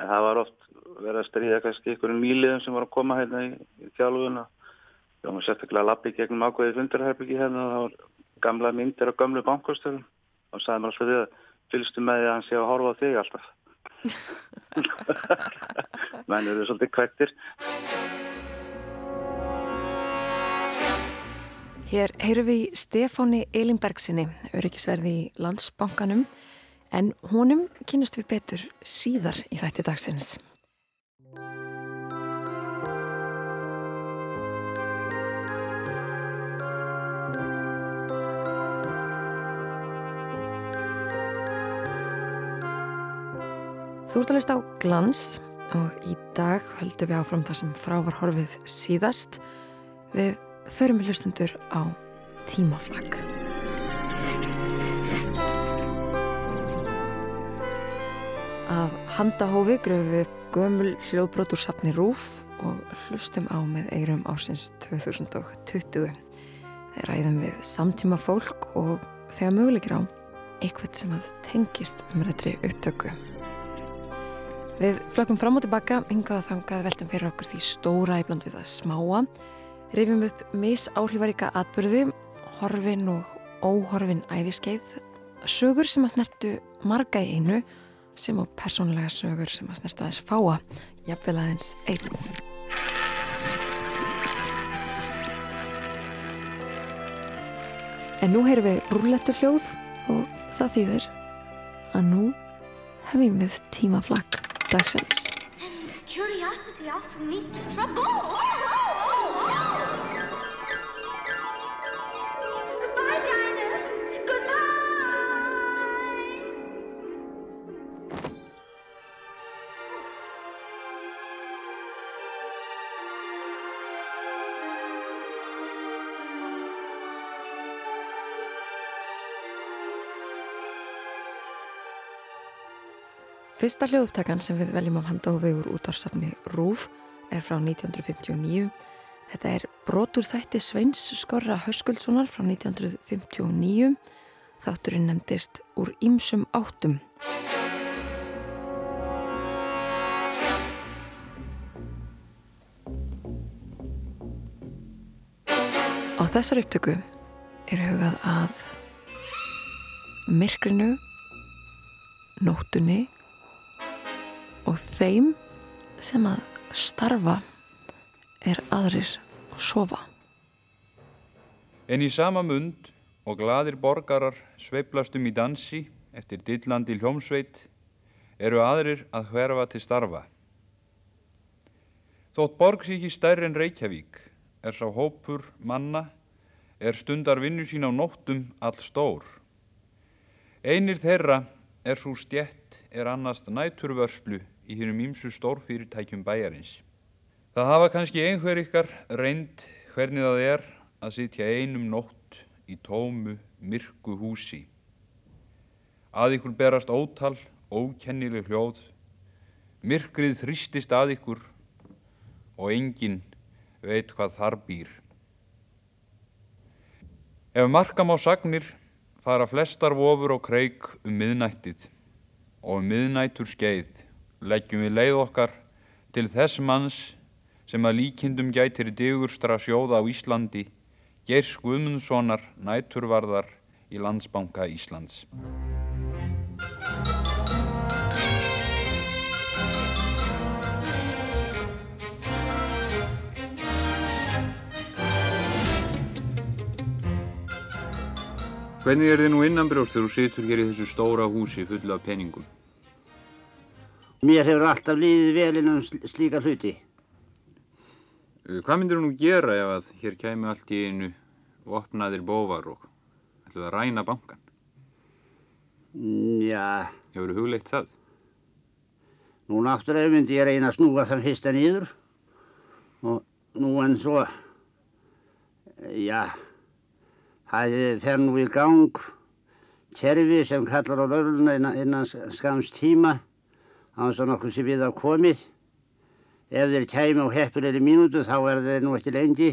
en það var oft verið að stríða kannski einhverjum nýliðum sem var að koma hérna í, í þjálfuna þá var sérstaklega lappi gegnum ákveði fundarherbyggi hérna og það var gamla myndir á gamlu bankastöðum og sagði mér alltaf því að fylgstu með því að hann sé að horfa á þig alltaf. Menn eru svolítið kvættir Hér heyrum við Stefáni Elinbergsinni, öryggisverði í landsbankanum, en honum kynast við betur síðar í þætti dagsins. Þú ert að lista á glans og í dag höldum við áfram það sem frá var horfið síðast við förum við hlustundur á tímaflag. Af handahófi gröfum við gömul hljóðbrót úr sapni Rúf og hlustum á með eirum ársins 2020. Við ræðum við samtíma fólk og þegar mögulegir á eitthvað sem að tengist umrættri upptöku. Við flökkum fram og tilbaka, hingað þangað veltum fyrir okkur því stóra íbland við það smáa rifjum upp misáhrifaríka atbyrðu, horfin og óhorfin æfiskeið, sögur sem að snertu marga í einu sem á persónulega sögur sem að snertu aðeins fáa, jafnvel aðeins einu. En nú heyrum við rúlettu hljóð og það þýðir að nú hefum við tímaflagg dagsins. Curiosity often leads to trouble. Fyrsta hljóðupptakan sem við veljum af handa og vegur út af safni Rúf er frá 1959. Þetta er brotur þætti Sveins Skorra Hörskuldssonar frá 1959. Þátturinn nefndist úr ýmsum áttum. Á þessar upptöku er hugað að myrkrinu, nóttunni og þeim sem að starfa er aðrir að sofa. En í sama mund og gladir borgarar sveiplastum í dansi eftir dillandi hljómsveit eru aðrir að hverfa til starfa. Þótt borg sér ekki stærri en Reykjavík er sá hópur manna er stundar vinnu sín á nóttum all stór. Einir þeirra er svo stjett er annast næturvörslu í hennum ímsu stórfyrirtækjum bæjarins. Það hafa kannski einhver ykkar reynd hvernig það er að sitja einum nótt í tómu, myrku húsi. Að ykkur berast ótal, ókennileg hljóð, myrkrið þristist að ykkur og enginn veit hvað þar býr. Ef markam á sagnir fara flestar vofur og kreik um miðnættið og um miðnættur skeið leggjum við leið okkar til þess manns sem að líkindum gætir digurstra sjóða á Íslandi, Geirs Guðmundssonar næturvarðar í Landsbanka Íslands. Hvernig er þið nú innanbrjóst þegar þú situr hér í þessu stóra húsi fulla af peningum? Mér hefur alltaf líðið vel innan slíka hluti. Uh, hvað myndir þú nú gera ef að hér kæmi allt í einu opnaðir bóvar og ætluð að ræna bankan? Já. Hefur þú hugleitt það? Nú náttúrulega myndi ég reyna að snúa þann fyrsta nýður og nú en svo, já, það fer nú í gang kerfi sem kallar á laurluna innan, innan skams á þess að nokkur sem við hafa komið. Ef þeir kæmi á heppilegri mínútu þá er þeir nú ekki lengi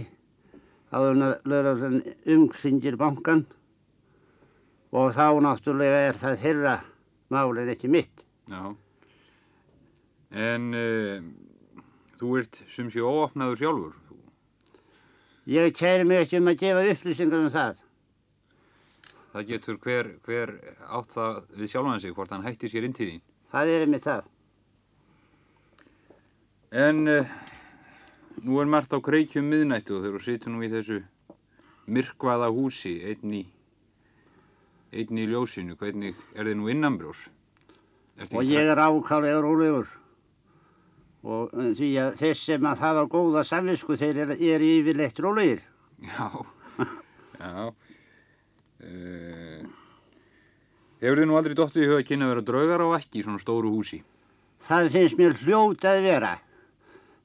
að lögurinn umkringir bankan og þá náttúrulega er það þeirra mál en ekki mitt. Já. En uh, þú ert sem sé óopnaður sjálfur. Ég kæri mig ekki um að gefa upplýsingar um það. Það getur hver, hver átt það við sjálfan sig hvort hann hættir sér inn til þín. Það er einmitt það. En uh, nú er margt á kreikjum miðnættu og þegar þú situr nú í þessu myrkvaða húsi einn í, einn í ljósinu. Hvernig er þið nú innanbrjós? Og ég er ákálega rólegur. Og uh, því að þess sem að hafa góða samvisku þeir eru er yfirleitt rólegir. Já, já. Uh, hefur þið nú aldrei dottið í huga að kynna að vera draugar á ekki í svona stóru húsi? Það finnst mér hljót að vera.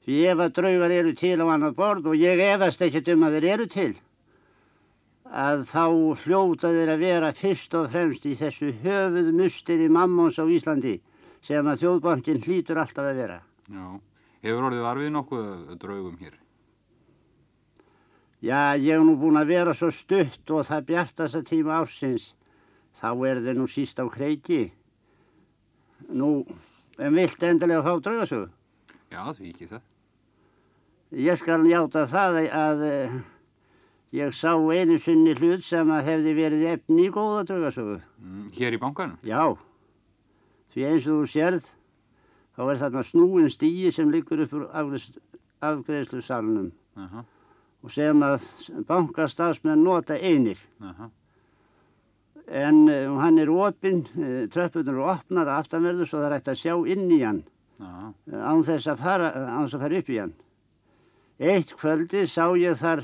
Því ef að draugar eru til á annað borð og ég efast ekkert um að þeir eru til, að þá hljóta þeir að vera fyrst og fremst í þessu höfuð musteri mammons á Íslandi sem að þjóðbankin hlýtur alltaf að vera. Já. Hefur orðið varfið nokkuð draugum hér? Já, ég er nú búin að vera svo stutt og það bjartasta tíma ársins. Þá er þeir nú síst á kreiki. Nú, en vilt endilega fá draugasögu? Já, því ekki það. Ég skal njáta það að uh, ég sá einu sinni hlut sem að hefði verið efni í góða draugasögu. Mm, hér í bankanum? Já, því eins og þú sérð, þá er þarna snúin stíi sem liggur upp úr afgreðslu salunum Aha, og sem að bankastafsmenn nota einir. aha. En uh, hann er opinn, uh, tröppunar eru opnar að aftanverðu svo það er hægt að sjá inn í hann Aha, uh, án þess að fara, án þess að fara upp í hann. Eitt kvöldi sá ég þar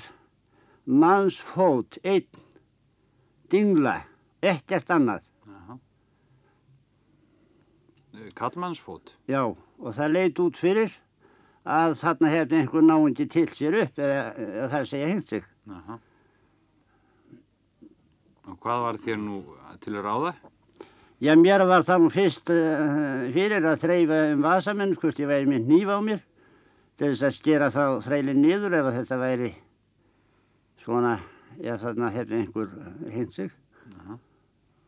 mannsfót, einn, dingla, ekkert annað. Eh, Kallmannsfót? Já, og það leit út fyrir að þarna hefði einhver náundi til sér upp eða, eða það að segja hengt sig. Aha. Hvað var þér nú til að ráða? Já, mér var það nú fyrst uh, fyrir að þreyfa um vasamenn, hvort ég væri með nýfa á mér, til þess að skera þá þrælinn niður ef þetta væri svona, ef þarna hefði einhver hengt sig. Aha.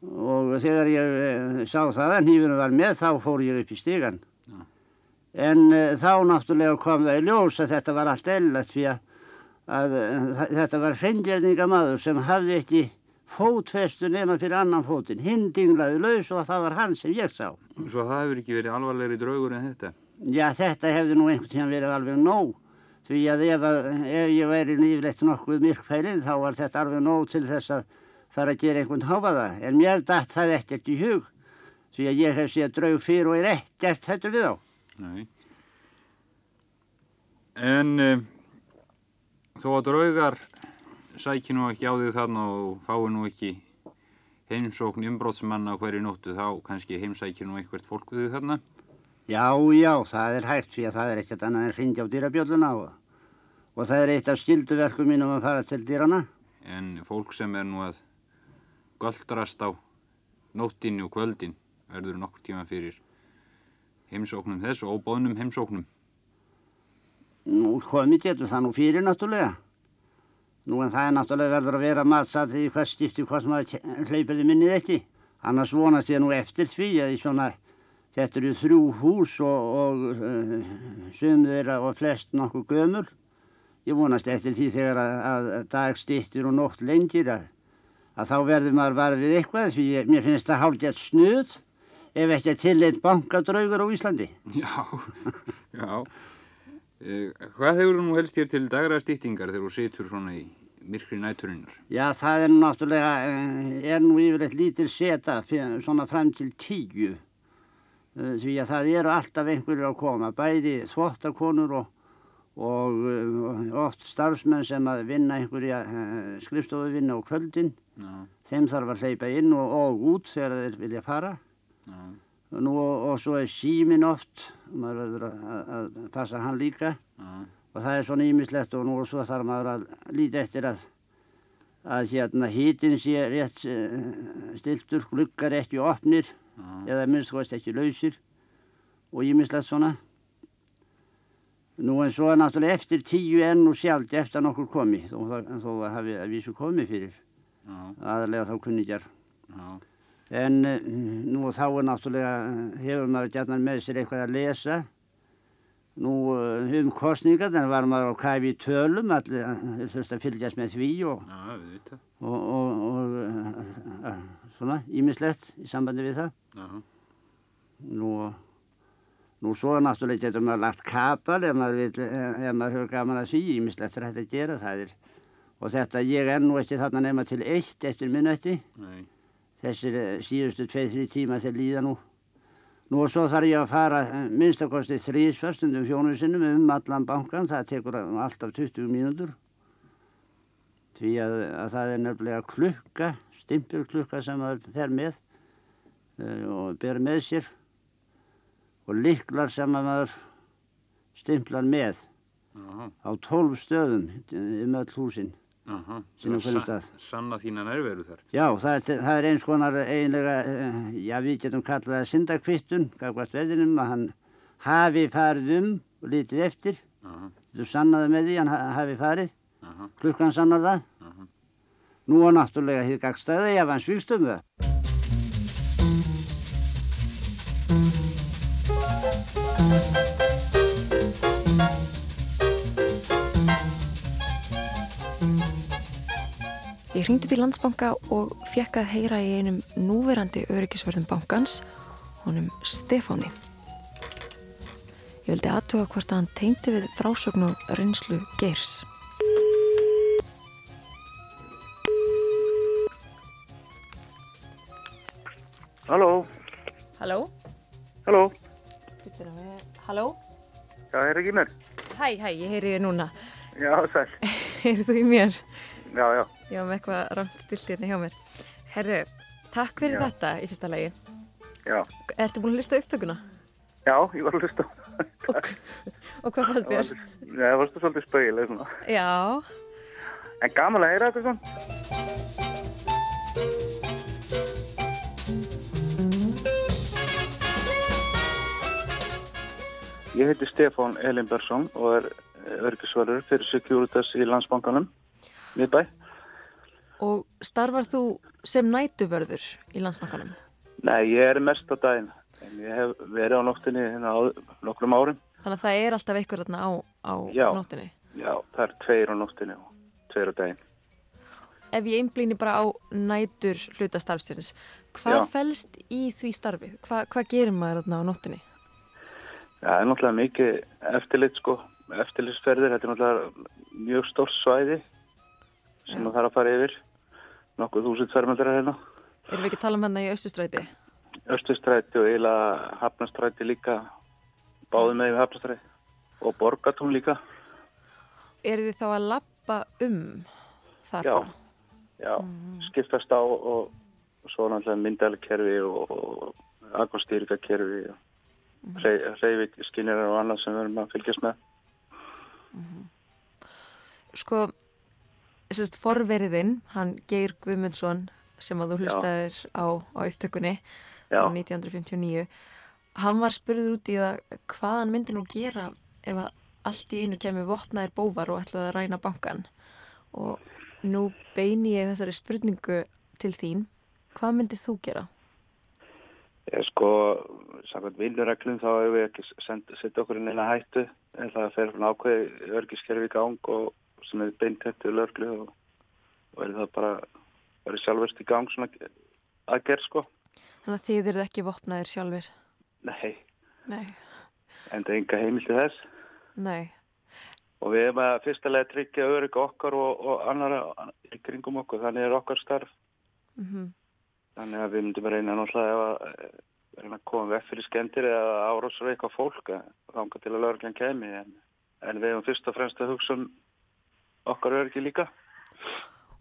Og þegar ég uh, sá það að nýfinu var með, þá fór ég upp í stigan. Já. En uh, þá náttúrulega kom það í ljós að þetta var allt eðlilegt því að, að uh, þetta var hreingerninga sem hafði ekki fótfestu nema fyrir annan fótinn. Hinn dinglaði laus og það var hann sem ég sá. Svo það hefur ekki verið alvarlegri draugur en þetta? Já, þetta hefði nú einhvern tíðan verið alveg nóg. Því að ef, að, ef ég væri nýflegt nokkuð myrkfælinn þá var þetta alveg nóg til þess að fara að gera einhvern háfaða. En mér datt það ekkert í hug. Því að ég hef séð draug fyrir og er ekkert hættur við á. Nei. En uh, þó að draugar sæki nú ekki á því þarna og fái nú ekki heimsókn umbrótsmanna hverju nóttu þá kannski heimsækir nú einhvert fólk við því þarna. Já, já, það er hægt því að það er ekkert annað en hringi á dýrabjölluna og, og það er eitt af skilduverkum mínum að fara til dýrana. En fólk sem er nú að göldrast á nóttinni og kvöldin verður nokkur tíma fyrir heimsóknum þess og óbóðnum heimsóknum. Nú komið getur það nú fyrir náttúrulega. Nú en það er náttúrulega verður að vera matsatt í hvers skipti hvort maður hleypir þið minnið ekki. Annars vonast ég nú eftir því að svona, þetta eru þrjú hús og, og uh, sum þeirra og flest nokkuð gömul. Ég vonast eftir því þegar að, að dag stýttir og nótt lengir að, að þá verður maður bara við eitthvað því ég, mér finnst það hálfgett snuð ef ekki að tilleitt bankadraugur á Íslandi. Já, já. Uh, hvað hefur nú helst þér til dagra stýttingar þegar þú situr svona í myrkri næturinnar? Já, það er nú náttúrulega, eh, er nú yfirleitt lítil seta fyrir- svona fram til tíu. Eh, Því að það eru alltaf einhverjir að koma, bæði þvottakonur og, og eh, oft starfsmenn sem að vinna einhverja skrifstofuvinna á kvöldin. Já, Þeim þarf að hleypa inn og, og út þegar þeir vilja fara. já, Nú, og, og svo er símin oft, maður verður að, að, passa hann líka. já, og það er svona ímislegt og nú og svo þarf maður að líta eftir að að hérna hítin sé rétt uh, stiltur, gluggar ekki opnir já, eða minnst kost ekki lausir og ímislegt svona. Nú en svo er náttúrulega eftir tíu enn og sjálf eftir að nokkur komi þó, þó hafi að vísu komið fyrir. Já, aðalega þá kunningjar já, en uh, nú þá er náttúrulega uh, hefur maður gætnar með sér eitthvað að lesa Nú um kostninga, þannig var maður á kæfi í tölum, allir þurfti að fylgjast með því og, Já, og, og, og svona ímislegt í sambandi við það. Já. Nú, nú svo náttúrulega getur maður lagt kapal ef maður, maður höfður gaman að því, ímislegt er hægt að gera það er. Og þetta ég er nú ekki þarna nema til eitt eftir minnetti. Nei. Þessir síðustu tveið-þrý tíma þegar líða nú. Nú og svo þarf ég að fara minnstakosti þrýsförstundum fjónu sinnum um allan bankan, það tekur alltaf 20 mínútur. Því að, að það er nefnilega klukka, stimpilklukka sem það fer með uh, og ber með sér og liklar sem maður stimplar með Jaha. á 12 stöðum um öll húsinn. Jaha. Sínum Sa- hverjum stað. Sanna þína nærveru þar. Já, það er, það er eins konar eiginlega, eh, já við getum kallað það syndakvittun, gafkvæmt veðinum að hann hafi farið um og litið eftir. Jaha. Þú sannaði með því hann ha- hafi farið, Jaha. klukkan sannar það. Nú er náttúrulega þið gagstæði ef hann svíkst um það. Ég hringdi upp í landsbanka og fekk að heyra í einum núverandi öryggisvörðum bankans, honum Stefáni. Ég vildi aðtuga hvort að hann teinti við frásögn og reynslu Geirs. Halló, Halló? halló, Halló? já, er ekki mér? Hæ, hæ, ég heyri þið núna. Já, sæl, Heyrið þú í mér? já, já, Já, með eitthvað ramt stilt hérna hjá mér. Herðu, takk fyrir Já. þetta í fyrsta lagi. já, Ertu búin að hlusta upptökuna? já, ég var að hlusta. Og, og hvað fannst þér? Það varstu svolítið spauðileg svona. Já, En gaman að heyra þetta svona. Ég heiti Stefán Elinbergsson og er örgisverður fyrir Securitas í landsbankanum, miðbæ. Og starfar þú sem nætuvörður í landsbankanum? Nei, ég er mest á daginn, en ég hef verið á nóttinni hérna á nokkrum árum. Þannig að það er alltaf einhver þarna á, á Já. nóttinni. Já, það er tveir á nóttinni og tveir á daginn. Ef ég einblýni bara á nætur hlutastarfsins, hvað Já. felst í því starfi? Hva, hvað gerir maður þarna á nóttinni? Já, það er náttúrulega mikið eftirlit sko, eftirlitsferðir, þetta er náttúrulega mjög stórt svæði sem það þarf að fara yfir, nokkuð þúsund fermetrar hérna, Erum við ekki að tala um hérna í Östustræti? Östustræti og eiginlega Hafnastræti líka, báðum með við Hafnastræti og Borgatún líka, Eru þið þá að lappa um þar Já. já, skiptast á og, og svo náttúrulega myndalkerfi og, og akvastýrikakerfi og reyfiskinnir og annað sem við erum að fylgjast með. Sko, sérst, forveriðinn, hann Geir Guðmundsson sem að þú hlustaðir á, á upptökunni frá 1959 hann var spurður út í það hvað hann myndi nú gera ef að allt í einu kemur vopnaðir bóvar og ætlaði að ræna bankan og nú beini ég þessari spurningu til þín. Hvað myndið þú gera? Ég sko, samkvæmt vinnureglum þá hefur við ekki send- setja okkur inn eina hættu en það fer svona ákveði örgiskerfi í gang og sem er beintættu lörglu og, og er það bara verið sjálfurst í gang svona aðgerð sko. Þannig að þið eruð ekki vopnaðir sjálfur? Nei, Nei, en það er enga heimil til þess. Nei, og við erum að fyrstulega tryggja örygg okkar og, og annara í kringum okkur, þannig er okkar starf. Mm þannig að við myndum að reyna náttúrulega ef að eh, reyna að koma vekk fyrir skemmtir eða árásur eitthvað fólk eh, þanga til að lörglan kemi en, en við hefum fyrst og fremst að hugsa um okkar öryggi líka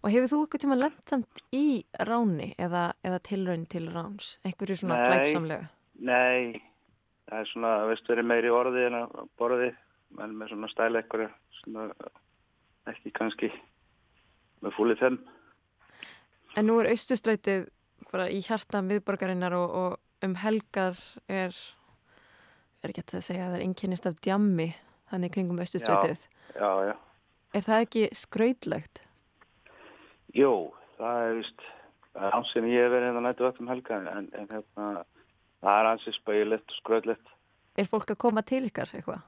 Og hefur þú eitthvað tíma lent samt í ráni eða, eða tilraun til ráns? Einhverju svona Nei. glæpsamlega? Nei, það er svona, veist, verið meiri orði en að borði, en með svona stæla ekkur, svona, ekki kannski með fúlið þeim. En nú er austustrætið bara í hjarta miðborgarinnar og, og um helgar er, er ekki að segja að það er einkennist af djammi þannig kringum austustrætið. Já, já. Er það ekki skrautlegt? Jó, það er vist, það er ansinn ég hef verið hérna nættu öllum helga, en, en hérna, það er ansinn spægilegt og skröðlegt. Er fólk að koma til ykkar eitthvað?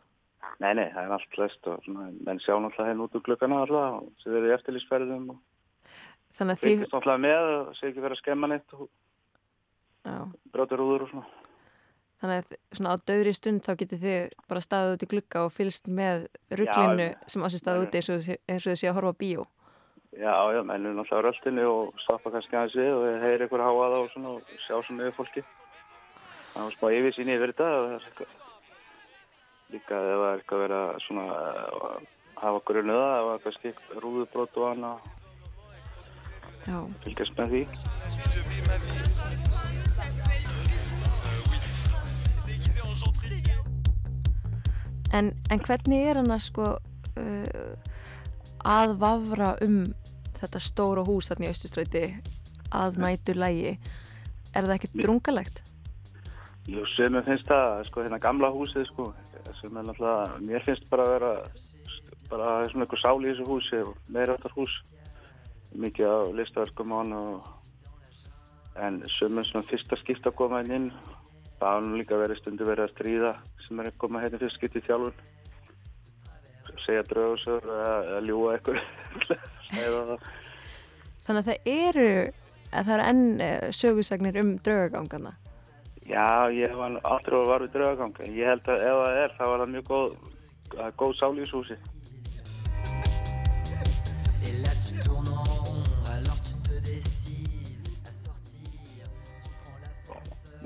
Nei, nei, það er allt flest og svona, menn sjá náttúrulega henn út úr glukkana alltaf og sem eru í eftirlýsferðum og Þannig að þið, fylgist náttúrulega með og sé ekki vera að skemma neitt og já, bróta rúður og svona. Þannig að svona á döðri stund þá getið þið bara staðið út í glugga og fylgst með rugglinu sem á sér staðið úti eins og þið- sé að horfa bíó. Já, já, menn eru náttúrulega á röltinu og stoppa kannski aðeins við og heyri ykkur háaða og svona og sjá svona yfir fólki. Það var smá yfirsýn yfir þetta og það er eitthvað líka ef það er eitthvað verið að svona uh, hafa grunnuða eða kannski rúðubrót og annað Já, fylgjast með því. En, en hvernig er hann að sko uh, að vafra um þetta stóra hús þarna í Östustræti að nætur lægi? Er það ekkert drungalegt? Jú, sem ég finnst það, sko, hérna gamla húsið, sko, sem er náttúrulega, mér finnst bara að vera, bara svona eitthvað sál í þessu húsi áttar hús, mikið af listaverkum á hann og, en er svona fyrsta skipt að koma inn það nú líka verið stundu verið að stríða sem er að koma hérna fyrst skipt í þjálfun, segja draugasör eða, ljúa eitthvað, það. Þannig að það eru, að það eru enn uh, sögusagnir um draugagangana. Já, ég var aldrei að var við draugagang, en ég held að ef það er, þá var það mjög góð, það góð sál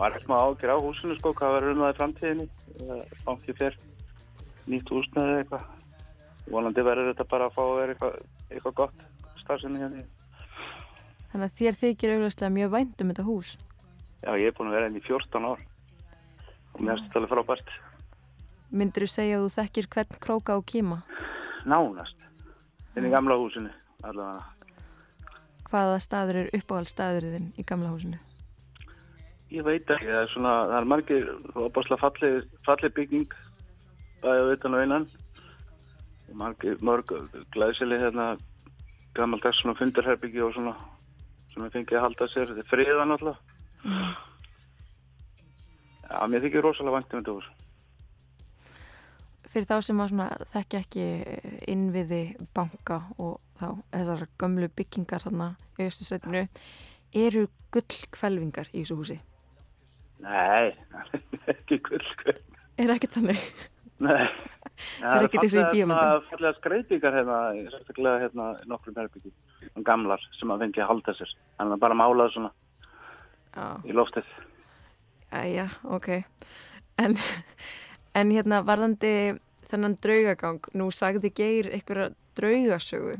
maður er smá ágjur á húsinu sko, hvað verður um það í framtíðinni? Bankið fyrr nýtt húsnaði eða eitthvað? Vonandi verður þetta bara að fá að vera eitthvað, eitthvað gott starfsemi hérna Þannig að þér þykir auðvitað mjög vænt um þetta hús. já, ég er búin að vera hérna í 14 ár. Og mér finnst þetta alveg frábært. Myndir þú segja að þú þekkir hvern króka og kíma? nánast. Inn í gamla húsinu allavega. Hvaða staður er uppáhaldstaðurinn í gamla húsinu? Ég veit ekki, það er svona það er margir opaslega falli, falli bygging bæði á utan innan. Og margir, mörg glæsili hérna gammaldags svona fundarherbyggi og svona sem ég fengi að halda sér, þetta er friðan alltaf Já, mér þykir rosalega vænt um þetta hús. Fyrir þá sem að svona þekkja ekki innviði banka og þá þessar gömlu byggingar þarna í Östusrætinu eru gullkvelvingar í þessu húsi. Nei, ekki gull Er ekki þannig? Nei Það er eins og í bíómyndum. Það er skreitingar hérna, sérstaklega hérna nokkrum herbyggi, gamlar sem að fengi að halda sér. Þannig að bara málaði svona Já, í loftið. já, ok. En, en hérna varðandi þennan draugagang, nú sagði Geir einhverja draugasögu.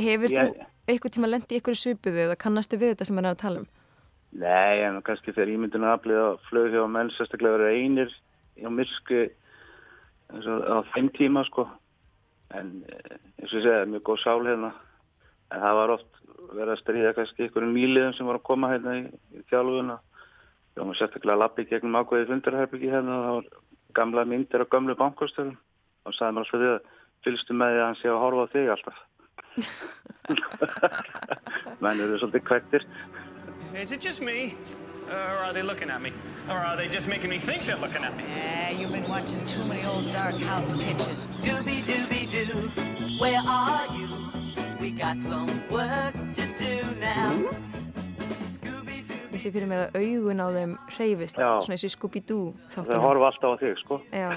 Hefur þú eitthvað tíma lendi í einhverju svipuðu eða kannastu við þetta sem hann er að tala um? Nei, en kannski þegar ímyndinu aflið að flög hjá menn sérstaklega verið einir á myrski eins og á þeim tíma sko. En eh, eins og ég segja, mjög góð sál hérna. En það var oft verið að stríða kannski einhverjum nýliðum sem var að koma hérna í, í þjálfuna þá var sérstaklega lappi gegnum ákveði fundarherbyggi hérna. Það var gamla myndir á gömlu bankastöðum og sagði mér alltaf því að fylgstu með því að hann sé að horfa á þig alltaf. Menn eru svolítið kvættir Is it just me? Or are they looking at me? Or are they just making me think they're looking at me? Yeah, you've been watching too many old dark house pictures. Scooby Dooby Doo, where are you? We got some work to do now. Scooby Dooby Ég sé fyrir mér að augun á þeim hreyfist, Já. svona eins og Scooby-Doo þáttunum. horfa alltaf á þig sko Já,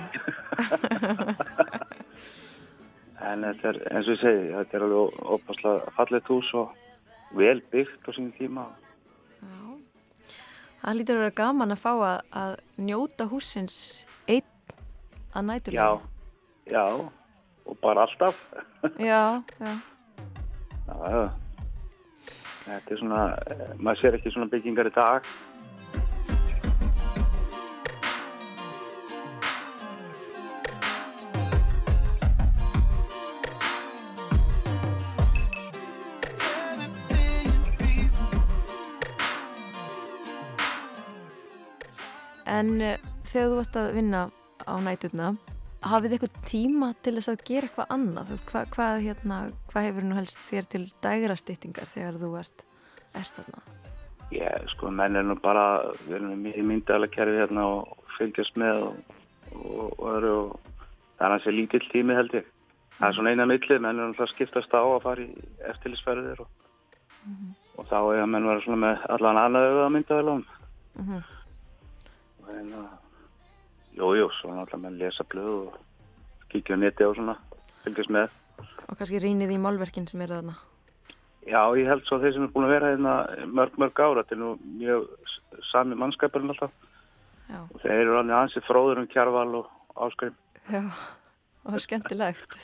En þetta er, eins og ég segi, þetta er alveg opaslega fallet hús og vel byggt á sín tíma. já. Það lítur að vera gaman að fá að, að njóta húsins einn að Já, næturlega. já, og bara alltaf. Já, já. Já, já. Þetta er svona, eh, maður sér ekki svona byggingar í dag. En uh, þegar þú varst að vinna á næturna, hafið þið eitthvað tíma til þess að gera eitthvað annað? Hvað, hvað, hérna, hvað hefur nú helst þér til dægrastýttingar þegar þú ert, ert þarna? Ég, sko, menn er nú bara, við erum í myndalega kerfi hérna og fylgjast með og, og, og eru og það er hansi lítill tími held ég. Það er svona eina millið, menn er alltaf skiptast á að fara í eftirlýsferðir og, og þá er að menn vera svona með allan annað auðvitað myndavelum. Mm -hmm. Að, jú, jú, svona alltaf menn lesa blöð og kíkja á neti og svona, fylgjast með. Og kannski rýnið í málverkin sem eru þarna. Já, ég held svo þeir sem er búin að vera hérna mörg, mörg ára, þetta er nú mjög sami mannskapurinn alltaf. Já. Og þeir eru alveg ansið fróður um kjarval og áskrim. Já, og það er skemmtilegt.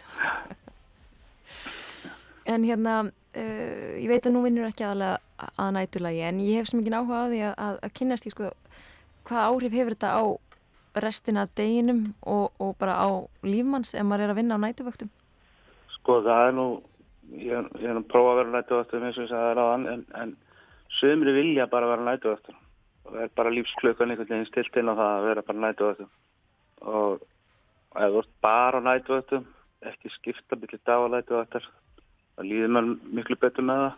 En hérna, uh, ég veit að nú vinnur ekki aðalega að nætulagi, en ég hef sem ekki áhuga á því að, að, að kynast í sko, hvað áhrif hefur þetta á restina af deginum og, og bara á lífmanns ef maður er að vinna á nætuvöktum? Sko það er nú, ég, er- ég er nú að prófa að vera nætuvöktur eins og ég sagði ráðan, en, en sömri vilja bara vera nætuvöktur. Og það er bara lífsklökan einhvern veginn stilt inn á það að vera bara nætuvöktur. Og ef þú ert bara á nætuvöktum, ekki skipta byrja dag á nætuvöktur, það líður maður miklu betur með það.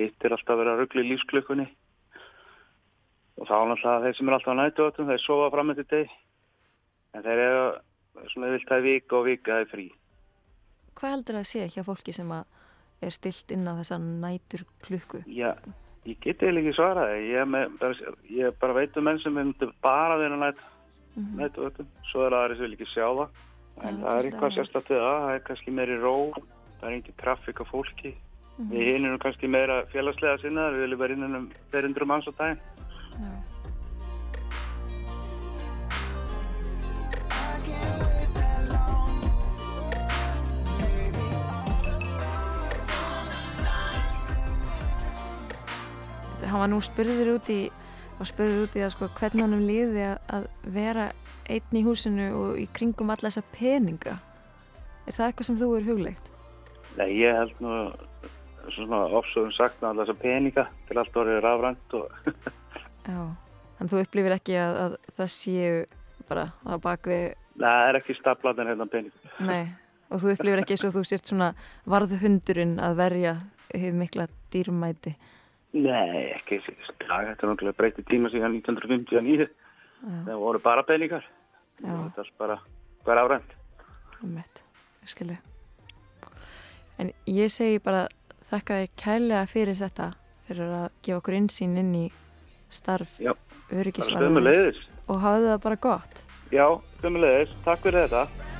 Hitt er alltaf að vera ruggli lífsklökunni. Og þá náttúrulega þeir sem er alltaf á nætuvöktum, þeir sofa fram eftir deg. En þeir eru svona vilt það vika og vika það er frí. Hvað heldur það að sé hjá fólki sem að er stilt inn á þessa nætur klukku? Já, ég get eiginlega ekki svarað. Ég, er með, bara, ég bara veit um menn sem myndu bara vera nætt Mhm. nættu öllum. Svo er sem vil ekki sjá það. En Já, það er eitthvað við það. Það er kannski meiri ró. Það er engin traffík á fólki. Mhm. Við hinn erum kannski meira félagslega sinnaðar. Við viljum vera innan um 400 manns á daginn. Hann var nú spurður út í og spurður út í að sko hvernig hann um líði að, vera einn í húsinu og í kringum alla þessa peninga. Er það eitthvað sem þú er huglegt? Nei, ég held nú svona ofsögum sagt alla þessa peninga til allt orðið rafrænt og Já. Þannig þú upplifir ekki að, að það séu bara á bakvið, Nei, það er ekki staplatinn hérna peninga. nei, og þú upplifir ekki eins og þú sért svona varðu hundurinn að verja hefur mikla dýrmæti. Nei, ekki dag. Þetta er náttúrulega breytið tíma síðan 1959. Það voru bara peningar. Já. Þetta er bara, bara árænt. Ummitt, skilji. En ég segi bara þakka þér kærlega fyrir þetta, fyrir að gefa okkur insýn inn í starf stömmulegðis. og hafa það bara gott. Já, stömmulegðis. Takk fyrir þetta.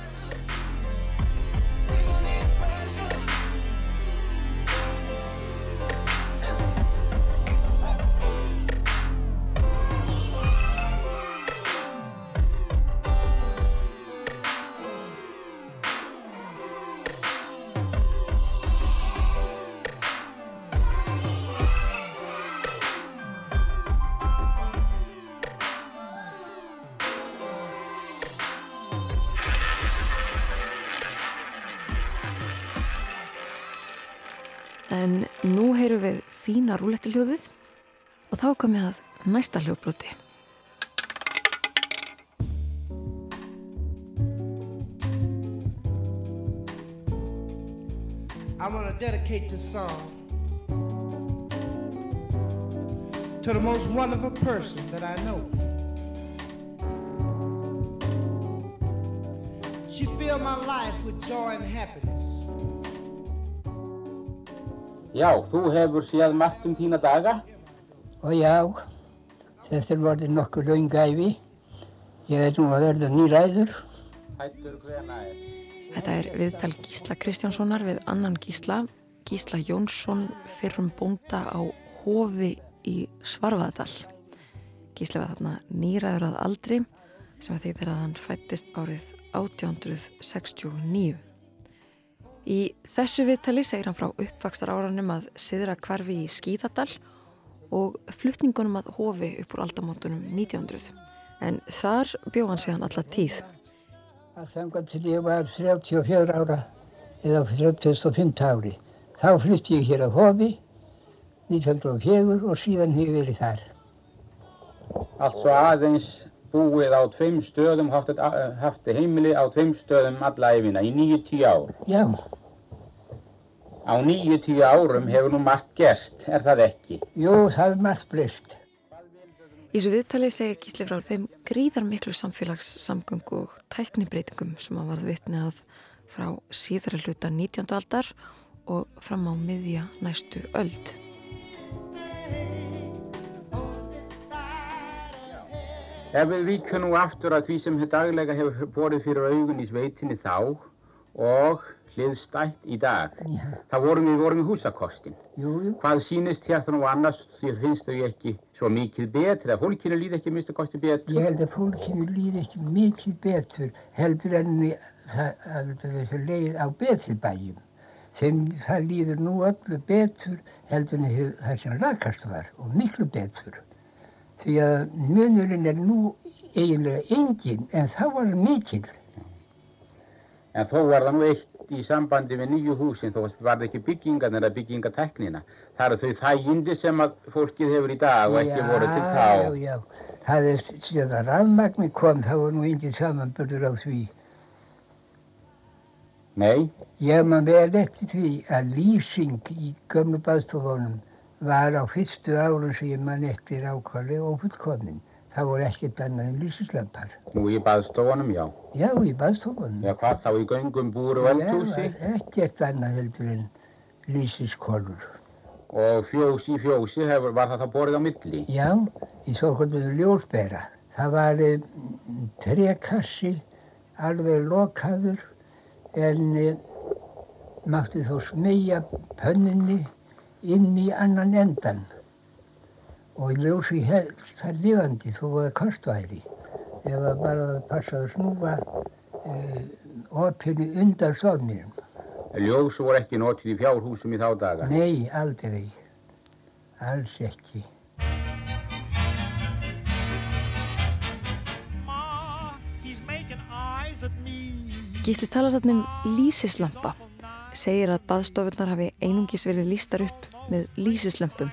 Fína rúlettiljóðið og þá komið að næsta hljóðbroti. I'm to dedicate this song to the most wonderful person that I know. She filled my life with joy and happiness. Já, þú hefur séð margt um þína daga. Og já, þetta er vorðið nokkuð laungæfi. Ég er nú að verða nýræður. Er. Þetta er viðtal Gísla Kristjánssonar við annan Gísla, Gísla Jónsson fyrrum bónda á Hofi í Svarfaðadal. Gísla var þarna nýræður að aldri sem að því þegar hann fættist árið 1869. Í þessu viðtali segir hann frá uppvakstar áranum að siðra kvarfi í Skíðadal og flutningunum að Hofi upp úr aldamótunum 1900. En þar bjó hann síðan alla tíð. Það samkvæmt til ég var 34 ára eða 35 ári. Þá flytti ég hér á Hofi 1904 og síðan hef ég verið þar. Altså aðeins búið á tveim stöðum, haft, haft heimili á tveim stöðum alla æfina í 9-10 ár. Já, Á 9-10 árum hefur nú margt gerst, er það ekki? jú, það er margt breyst. Í þessu viðtali segir Gísli frá þeim gríðar miklu samfélagssamgöngu og tæknibreitingum sem að varð vitni að frá síðara hluta 19. aldar og fram á miðja næstu öld. Ef við víkjum nú aftur að því sem hér daglega hefur borið fyrir augun í sveitinni þá og hliðstætt í dag, Já. þá vorum við vorum í húsakostin. Jú, jú. Hvað sýnist hérna nú annars því finnst þau ekki svo mikið betri, að fólkinu líð ekki mista kosti betur? Ég held að fólkinu líði ekki mikið betur heldur en það leið á betri bæjum. Þeim það líður nú öllu betur heldur en það sem rakast var og miklu betur. Því að munurinn er nú eiginlega engin en það var mikil. En þó var það nú eitt í sambandi við nýju húsin, þó var það ekki byggingan eða byggingateknina. Það eru þau þægindi sem að fólkið hefur í dag og ekki voru til þá. Já, já, það er síðan að rafmagni kom þá var nú engin samanbörður á því. Nei, Ég man vel eftir því að lýsing í gömlu baðstofunum var á fyrstu árun sem ég man eftir ákvæmlega og fullkomin. Það voru ekkert annað en lýsislampar. nú í baðstofunum, já. Já, í baðstofunum. Já, hvað þá í göngum búru og eldhúsi Já, ekkert annað heldur en lýsiskolur. og fjós í fjósi hefur, var það þá borið á milli. Já, í svo hvernig ljósbera. Það var um, trekassi, alveg lokaður, en um, mátti þó smegja pönninni inn í annan endan. Og ljósi helst það lifandi þó að kostværi. Ef að bara passaði að snúa uh, opinu undan stofnirum. Ljós voru ekki notið í fjárhúsum í þá daga. Nei, aldrei. Alls ekki. Gísli talar þarna um lýsislampa. Segir að baðstofunar hafi einungis verið lístar upp með lýsislömpum.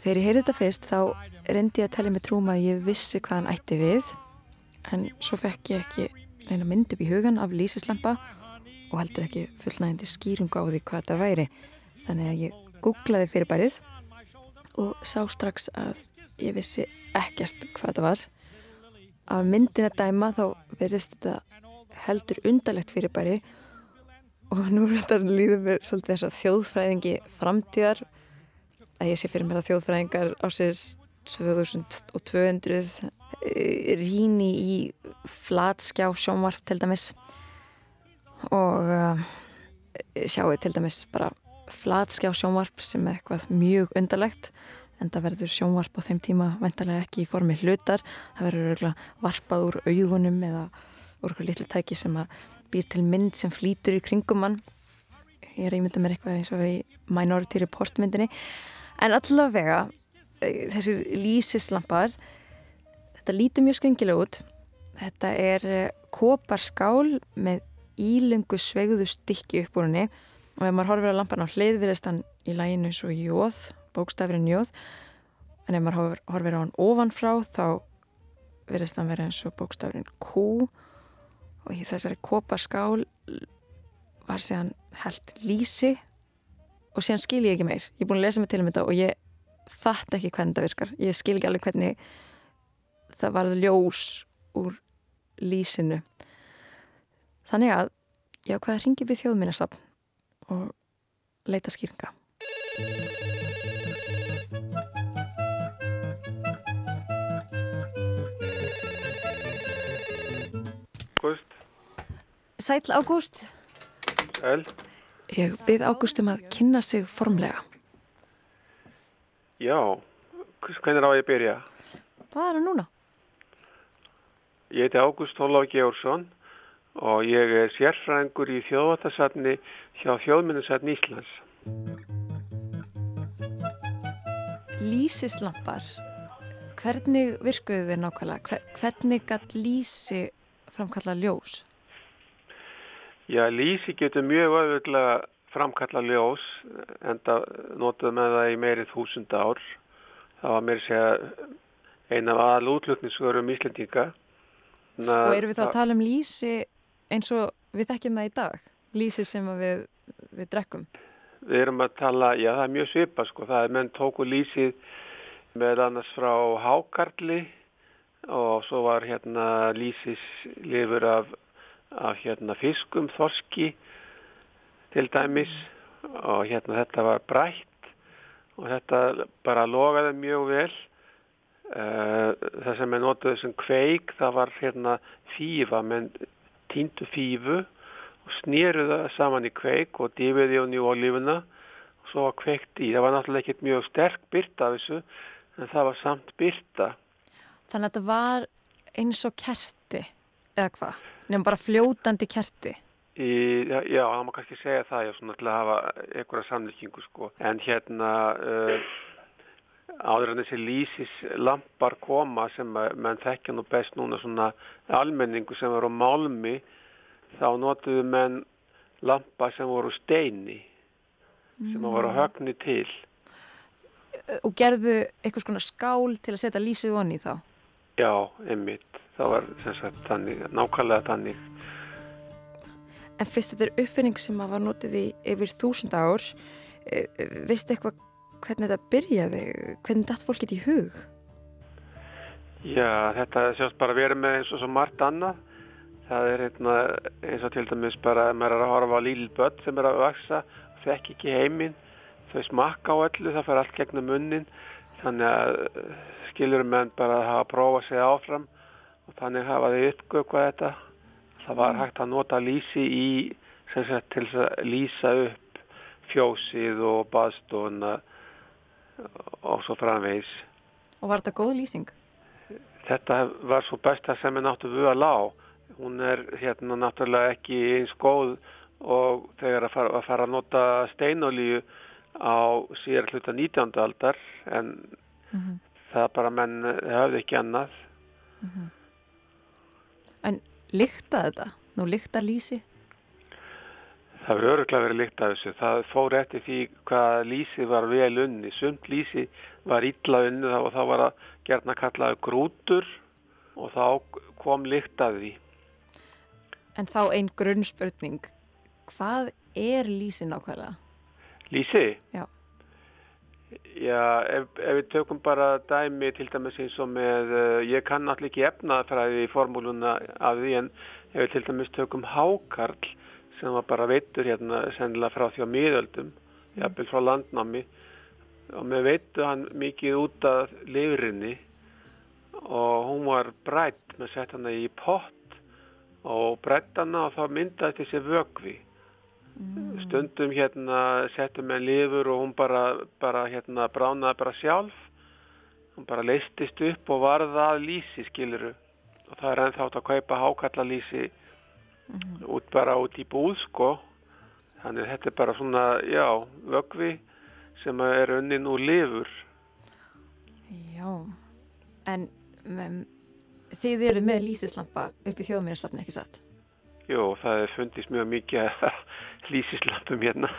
Þegar ég heyrði þetta fyrst þá reyndi ég að tellja mig trúma að ég vissi hvað hann ætti við en svo fekk ég ekki neina mynd upp í hugan af lýsislampa og heldur ekki fullnægindi skýrungu á því hvað þetta væri. Þannig að ég googlaði fyrir bærið og sá strax að ég vissi ekkert hvað þetta var. Af myndin að dæma þá verðist þetta heldur undarlegt fyrirbæri og nú reyndar líður mér svolítið þess að þjóðfræðingi framtíðar að ég sé fyrir mér að þjóðfræðingar ásins 2200 eh, rýni í flatskjá sjónvarp til dæmis. Og uh, sjáu til dæmis bara flatskjá sjónvarp sem er eitthvað mjög undarlegt en það verður sjónvarp á þeim tíma vendarlega ekki í formi hlutar. Það verður varpað úr augunum eða úr eitthvað litlu tæki sem að býr til mynd sem flýtur í kringum mann ég er ímyndað mér eitthvað eins og í Minority Report myndinni. En allavega eh, þessir lýsislampar þetta lítur mjög skringilega út. Þetta er koparskál með ílungu svegðu stykki upp úr henni. Og ef maður horfir að lampan á hlið virðist hann í læginu eins og jóð bókstafurinn jóð. En ef maður horfir, á hann ofanfrá þá virðist hann vera eins og bókstafurinn kú og í þessari koparskál var séðan held lýsi og síðan skil ég ekki meir. Ég er búin að lesa mig til um þetta og ég fatt ekki hvernig þetta virkar. Ég skil ekki alveg hvernig það varð ljós úr lýsinu. Þannig að já hvað ringi við þjóðminnasafn og leita skýringa Sæl Ágúst Sæl. Ég byrð Ágúst um að kynna sig formlega Já, hvernig á ég að byrja? Bara núna Ég heiti Ágúst Ólaf Georgsson og ég er sérfræðingur í þjóðvatasafni hjá Þjóðminnarsafni Íslands. Lýsislampar hvernig virkuðu þið nákvæmlega? Hver, hvernig gætt lýsi framkalla ljós? Já, lísi getur mjög öðvöldlega framkalla ljós en það notuðu með það í meiri þúsund ár. Það var meiri segja eina af aðal útlutningsvörum Íslendinga. Og erum við þá að tala um lýsi eins og við þekkjum það í dag? Lýsi sem við, við drekkum? Við erum að tala, já það er mjög svipa sko, það er menn tóku lýsið með annars frá Hákarli og svo var hérna lýsislifur af, af hérna fiskum, þorski til dæmis og hérna þetta var brætt og þetta bara logaði mjög vel. Uh, það sem er notuð sem kveik það var hérna fífa menn tíndu fífu og snýruð það saman í kveik og difiði hún í olífuna og svo var kveikt í. Það var náttúrulega ekkert mjög sterk byrta af þessu en það var samt byrta. Þannig að þetta var eins og kerti eða hvað? Nefnum bara fljótandi kerti. Í, já, já, það má kannski segja það, já, svona til að hafa einhverja samlíkingu, sko. En hérna, uh, áður en þessi lýsis lampar koma sem að menn þekkja nú best núna svona almenningu sem var á málmi, þá notuðu menn lampa sem voru steini, sem að voru högni til. Og gerðu eitthvað svona skál til að setja lýsið onni í þá? Já, einmitt. Það var sagt þannig, nákvæmlega þannig. En fyrst þetta er uppfinning sem að var notið í yfir þúsund ár, e, veistu eitthvað hvernig þetta byrjaði, hvernig þetta fólk geti í hug? Já, þetta sjást bara verið með eins og svo margt annað. Það er einna, eins og til dæmis bara, maður er að horfa á líl börn sem er að vaksa, þekk ekki heiminn, þau smakka á öllu, það fer allt gegnum munnin, þannig að skilur menn bara að hafa að prófa sig áfram og þannig hafa þau uppgökvað þetta. Það var hægt að nota lísi í, sem sagt, til að lýsa upp fjósið og baðstofuna og svo framvegis. Og var þetta góð lýsing? Þetta var svo besta sem er náttúrulega að lág. Hún er hérna náttúrulega ekki eins góð og þegar að fara að, fara að nota steinolíu á síðar hluta 19. aldar en mm -hmm. það bara menn hafði ekki annað. Mm -hmm. En lykta þetta? Nú lykta lýsi? Það verður öruglega verið lykt af þessu. Það fór eftir því hvað lýsi var vel unni. Sumt lýsi var illa unni og þá var að gerna kallaði grútur og þá kom lykt af því. En þá einn grunnspurning. Hvað er lýsi nákvæmlega? Lýsi? Já. Já, ef, ef við tökum bara dæmi til dæmis eins og með, uh, ég kann allir ekki efnaðfræði í formúluna af því en ef við til dæmis tökum hákarl sem var bara veitur hérna sennilega frá því á miðöldum, jafnvel frá landnámi og með veitu hann mikið út af lifurinni og hún var brætt með sett hana í pott og brætt hana og þá myndaði þessi vögvi mm. stundum hérna settum með lifur og hún bara, bara hérna bránaði bara sjálf. Hún bara leistist upp og varða að lýsi skiluru og það er ennþátt að kaupa hákallalýsi mm út bara út í búð sko. Þannig þetta er bara svona, já, vögvi sem er unnin úr lifur. Já, en um, þið eru með lýsislampa upp í þjóðminnarsafni, ekki satt? Jú, það er fundist mjög mikið lýsislampum hérna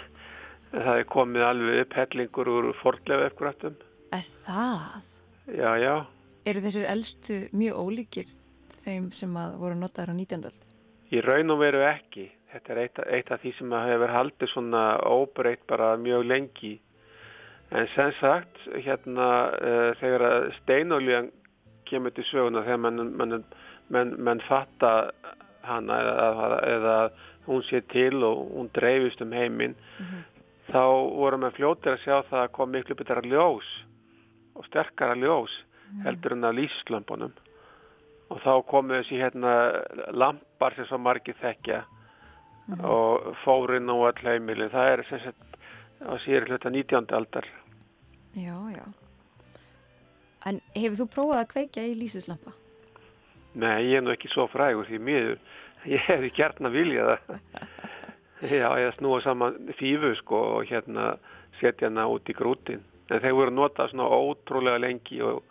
það er komið alveg upp hellingur úr fordlega eftirrættum Er það? Já, já Eru þessir eldstu mjög ólíkir þeim sem voru notaður á 19. öld? Í raun og veru ekki. Þetta er eitt, eitt af því sem hefur haldið svona óbreytt bara mjög lengi. En sem sagt, hérna uh, þegar steinolíðan kemur til söguna þegar mann, mann, mann, mann fatta hana eða, eða hún sé til og hún dreifist um heiminn, mm -hmm. þá voru maður fljóttir að sjá það að kom miklu betara ljós og sterkara ljós mm -hmm. heldur en að lýslampunum og þá komu þessi hérna lampar sem svo margir þekkja mm -hmm. og fórin og all heimili það er sem sagt á síður hluta 19. aldar Já, já En hefur þú prófað að kveikja í lýsislampa? Nei, ég er nú ekki svo frægur því miður. Ég hefði gert að vilja það Já, ég snúið saman fífu sko og hérna setja hana út í grútin en þeir voru notað svona ótrúlega lengi og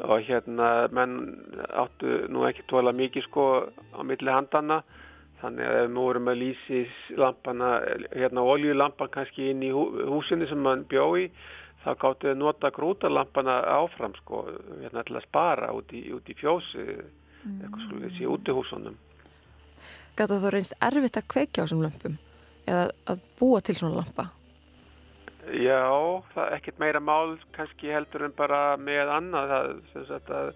og hérna menn áttu nú ekki tóla mikið sko á milli handana þannig að ef við vorum að lýsi lampana, hérna oljulampan kannski inn í hú, húsinu sem mann bjó í þá gáttu við nota grútalampana áfram sko hérna til að spara út í, í fjósi mm. Eitthvað svolítið í útihúsunum Gáttu þú reynst erfitt að kveikja á þessum lampum? Eða að búa til svona lampa? Já, það er ekkert meira mál kannski heldur en bara með annað. Það, sem sagt að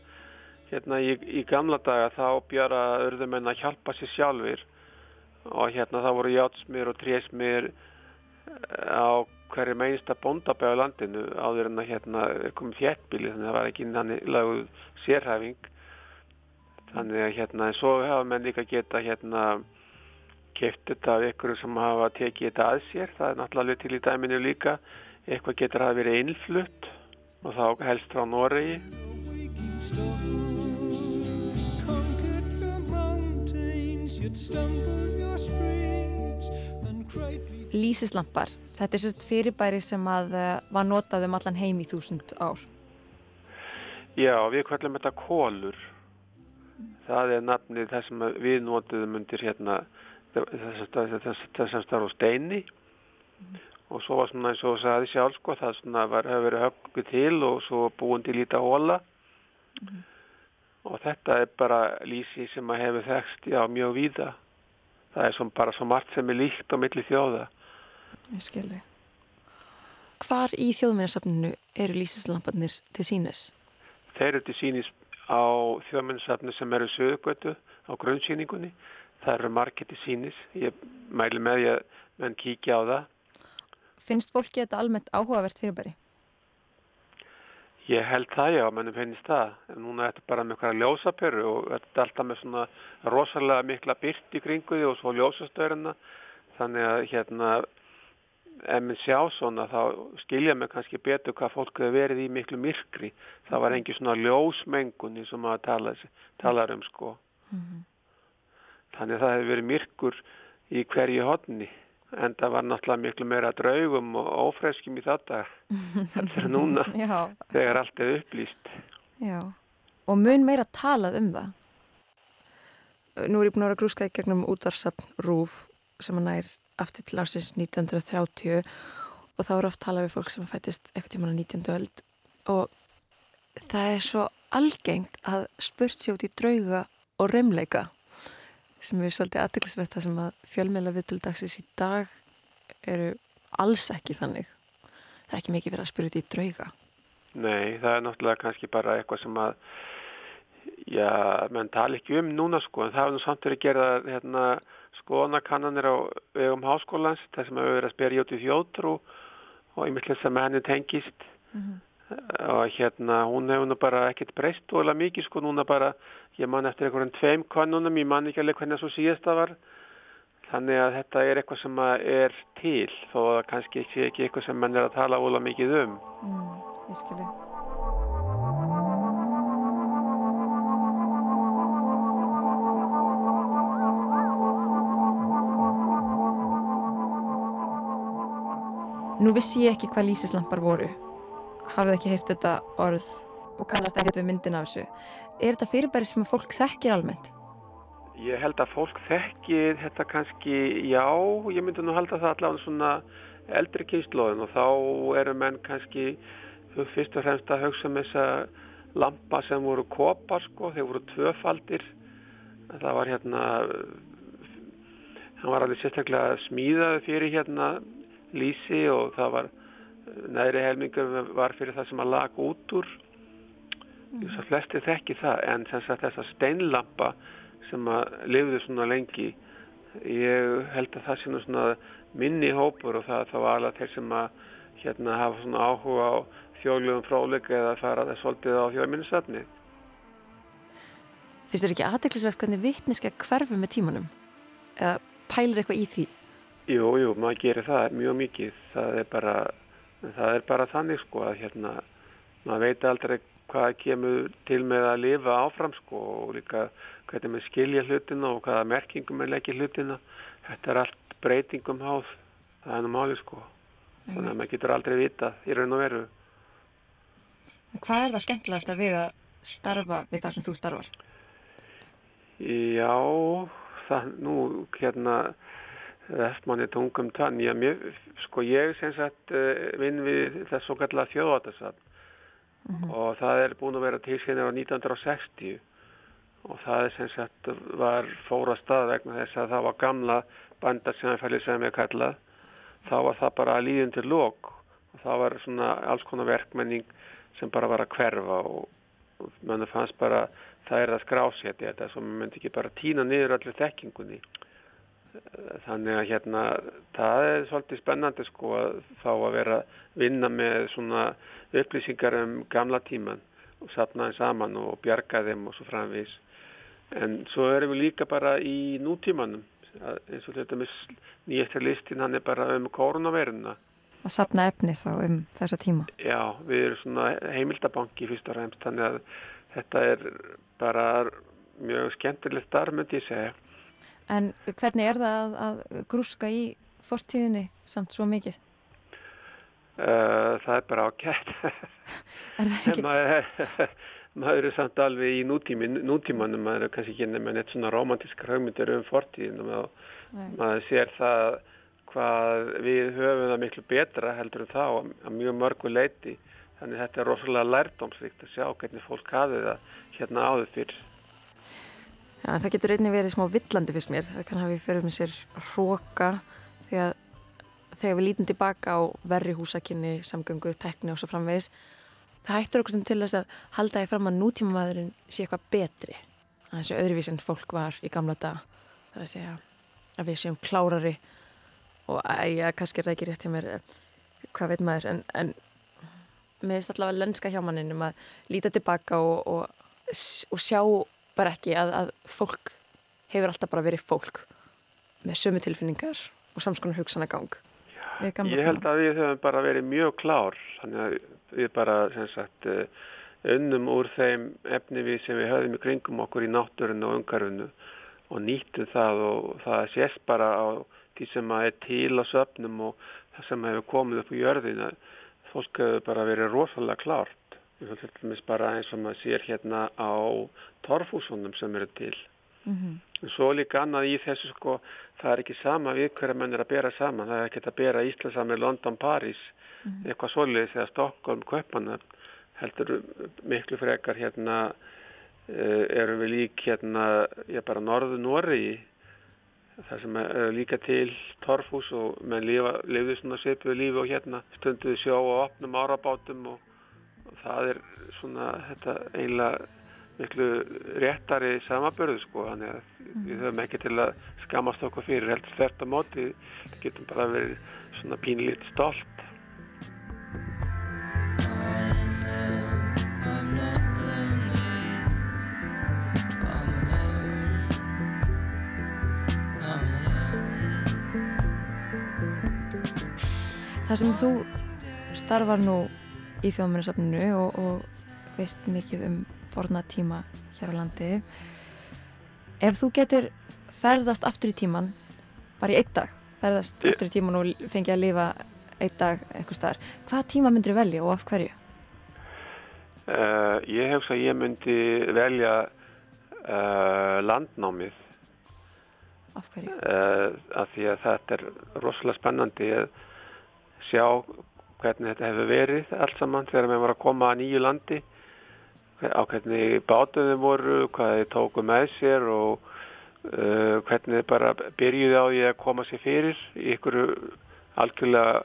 hérna í, í gamla daga þá bjara urðumenn að hjálpa sér sjálfur og hérna það voru játsmir og trésmir á hverju meinsta bóndabæðu landinu áður en að hérna komið þéttbíli þannig að það var ekki innan laguð sérhæfing þannig að hérna en svo hafa menn líka geta hérna keft þetta af ykkur sem hafa tekið þetta að sér það er náttúrulega til í dæminu líka eitthvað getur að vera innflutt og þá helst frá Noregi Lísislampar, þetta er sérst fyrirbæri sem að uh, var notað um allan heim í þúsund ár. Já, við kvöllum þetta kólur. Það er nafnið það sem við notuðum undir hérna þess að starf á steini mm. og svo var svona eins og það sagði sjálf sko, það svona var, hefur verið höfguð til og svo búin til lítið hóla mm. og þetta er bara lísi sem að hefur þekst já mjög víða. Það er som, bara svo margt sem er líkt á milli þjóða. Ég skilði. Hvar í þjóðminnarsafninu eru lísislamparnir til sínis? Þeir eru til sínis á þjóðminnarsafninu sem eru sögugötu á grunnsýningunni. Það eru margir til sínis. Ég mæli með ég að menn kíkja á það. Finnst fólki þetta almennt áhugavert fyrirbæri? Ég held það já, mennum finnist það. En núna er þetta bara með eitthvað ljósaperu og þetta er alltaf með svona rosalega mikla byrt í kringuði og svo ljósastöðurina. Þannig að hérna, ef minn sjá svona þá skilja mig kannski betur hvað fólk hefur verið í miklu myrkri. Það var engi svona ljósmengun eins og maður tala, talar um sko. Mm -hmm. Þannig að það hefur verið myrkur í hverju hodni en það var náttúrulega miklu meira draugum og ófreskim í þetta þetta er núna þegar allt er upplýst Já, og mun meira talað um það Nú er ég búin að vera grúska í gegnum útvarsapn Rúf sem hann er aftur til ásins 1930 og þá er oft talað við fólk sem fættist eitthvað tíman á 19. öld og það er svo algengt að spurt sér út í drauga og reymleika sem er svolítið aðtilsvett það sem að fjölmeila viðtölddagsins í dag eru alls ekki þannig. Það er ekki mikið verið að spyrja út í drauga. Nei, það er náttúrulega kannski bara eitthvað sem að já, menn tala ekki um núna sko, en það er nú samt verið að gera hérna, skoðanakannanir á vegum háskólans, það sem hefur verið að spyrja út í þjótrú og einmitt sem henni tengist. Mm -hmm. og hérna, hún hefur nú bara ekkert breyst og eða mikið sko, núna bara ég man eftir einhverjum tveim konunum, ég man ekki alveg hvernig það svo síðasta var. Þannig að þetta er eitthvað sem er til þó að kannski ekki, ekki eitthvað sem mann er að tala óla mikið um. Mm, Ég skilji Nú vissi ég ekki hvað lísislampar voru. Hafði ekki heyrt þetta orð og kannast ekkert við myndin af þessu. Er þetta fyrirbæri sem fólk þekkir almennt? Ég held að fólk þekkir þetta kannski, já, ég myndi nú halda það allavega svona eldri kynnslóðin og þá eru menn kannski fyrst og fremst að hugsa um þessa lampa sem voru kopar sko, þeir voru tvöfaldir, það var hérna, hann var alveg sérstaklega smíðað fyrir hérna lísi og það var næri helmingur var fyrir það sem að laga út úr Þess að flesti þekki það en þessa steinlampa sem að lifðu svona lengi ég held að það sé nú svona minni hópur og það, það var alveg þeir sem að hérna hafa svona áhuga á þjóðlegum fráleika eða fara það svolítið á þjóðminnisafni. Fyrst er ekki aðdeklisvegt hvernig vittniska hverfu með tímanum? Eða pælir eitthvað í því? Jú, jú, maður gerir það mjög mikið. Það er bara, það er bara þannig sko að hérna maður veit aldrei hvað kemur til með að lifa áfram sko og líka hvernig maður skilja hlutina og hvaða merkingum maður leggja hlutina. Þetta er allt breytingum háð, það er nú máli sko. Þannig að maður getur aldrei vita í raun og veru. Hvað er það skemmtilegast að við að starfa við það sem þú starfar? Já, það nú hérna vestmanni tungum tann. Já, mér, sko ég sem sagt eh, vinn við þess svo kallar þjóðvátasafn mm -hmm. og það er búin að vera til síðan á 1960 og það er sem sagt var fóra stað vegna þess að það var gamla bandar sem sem ég kallað. Þá var það bara líðin til lók og það var svona alls konar verkmenning sem bara var að hverfa og, og mann fannst bara það er að skrásetja þetta maður myndi ekki bara týna niður allir þekkingunni þannig að hérna það er svolítið spennandi sko að þá að vera að vinna með svona upplýsingar um gamla tíman og sapna þeim saman og bjarga þeim og svo framvís en svo erum við líka bara í nútímanum. Eins og þetta með nýjastir listin hann er bara um koronaviruna að sapna efni þá um þessa tíma. Já, við erum svona heimildabanki fyrst og ræmst þannig að þetta er bara mjög skemmtilegt starf myndi ég segja En hvernig er það að, að grúska í fortíðinni samt svo mikið? Uh, það er bara ákætt. er það ekki? maður, maður er samt alveg í nútími, nútímanum, maður er kannski ekki nefnir neitt svona romantísk hraugmyndir um fortíðinu og maður sér það hvað við höfum það miklu betra heldur en þá að mjög mörgu leiti. Þannig þetta er rosalega lærdomsrikt að sjá hvernig fólk hafi það hérna áður fyrir. Já, það getur einnig verið smá villandi fyrst mér. Það kann hafi fyrir með sér hróka að þegar við lítum tilbaka á verri húsakinni, samgöngu, tekni og svo framvegis það hættur okkur sem til þess að halda því fram að nútíma maðurinn sé eitthvað betri að þessu öðruvís en fólk var í gamla dag. Það er að segja að við séum klárari og æja, kannski er það ekki rétt hjá mér hvað veit maður en, en með þess allavega lenska hjá manninum að líta tilbaka og, og, og sjá bara ekki að, að fólk hefur alltaf bara verið fólk með sömu tilfinningar og samskonar hugsanagang Ég held að við höfum bara verið mjög klár þannig að við bara sagt, eh, unnum úr þeim efni við sem við höfum í kringum okkur í náttúrunu og ungarunu og nýttum það og það sést bara á því sem að er til á söpnum og það sem hefur komið upp í jörðina. Fólk hefur bara verið rosalega klárt bara eins og maður sér hérna á torfúsunum sem eru til mm -hmm. svo líka annað í þessu sko það er ekki sama við hverja menn er að bera saman það er ekki að bera Íslandssamir London, Paris mm -hmm. eitthvað svolítið þegar Stockholm, Kaupanna heldur miklu frekar hérna uh, erum við lík hérna ég bara norðu Nóri það sem er líka til torfús og menn lifið svona svipuðu lífi og hérna stunduðu sjó og opnum árabátum og það er svona þetta einlega miklu réttari samabörðu sko þannig að mm. við höfum ekki til að skamast okkur fyrir heldur þetta móti við getum bara verið svona pínlít stolt Það sem þú starfar nú í þjóðmjörnusafninu og, og veist mikið um forna tíma hér á landi ef þú getur ferðast aftur í tíman bara í einn dag, ferðast ég... aftur í tíman og fengi að lifa einn dag eitthvað starf, hvað tíma myndir þú velja og af hverju? Uh, ég hef svo að ég myndi velja uh, landnámið af hverju? Uh, af því að þetta er rosalega spennandi að sjá hvernig þetta hefur verið allt saman þegar við varum að koma að nýju landi á hvernig bátuðum voru, hvað þið tóku með sér og uh, hvernig þið bara byrjuði á því að koma sér fyrir í ykkur algjörlega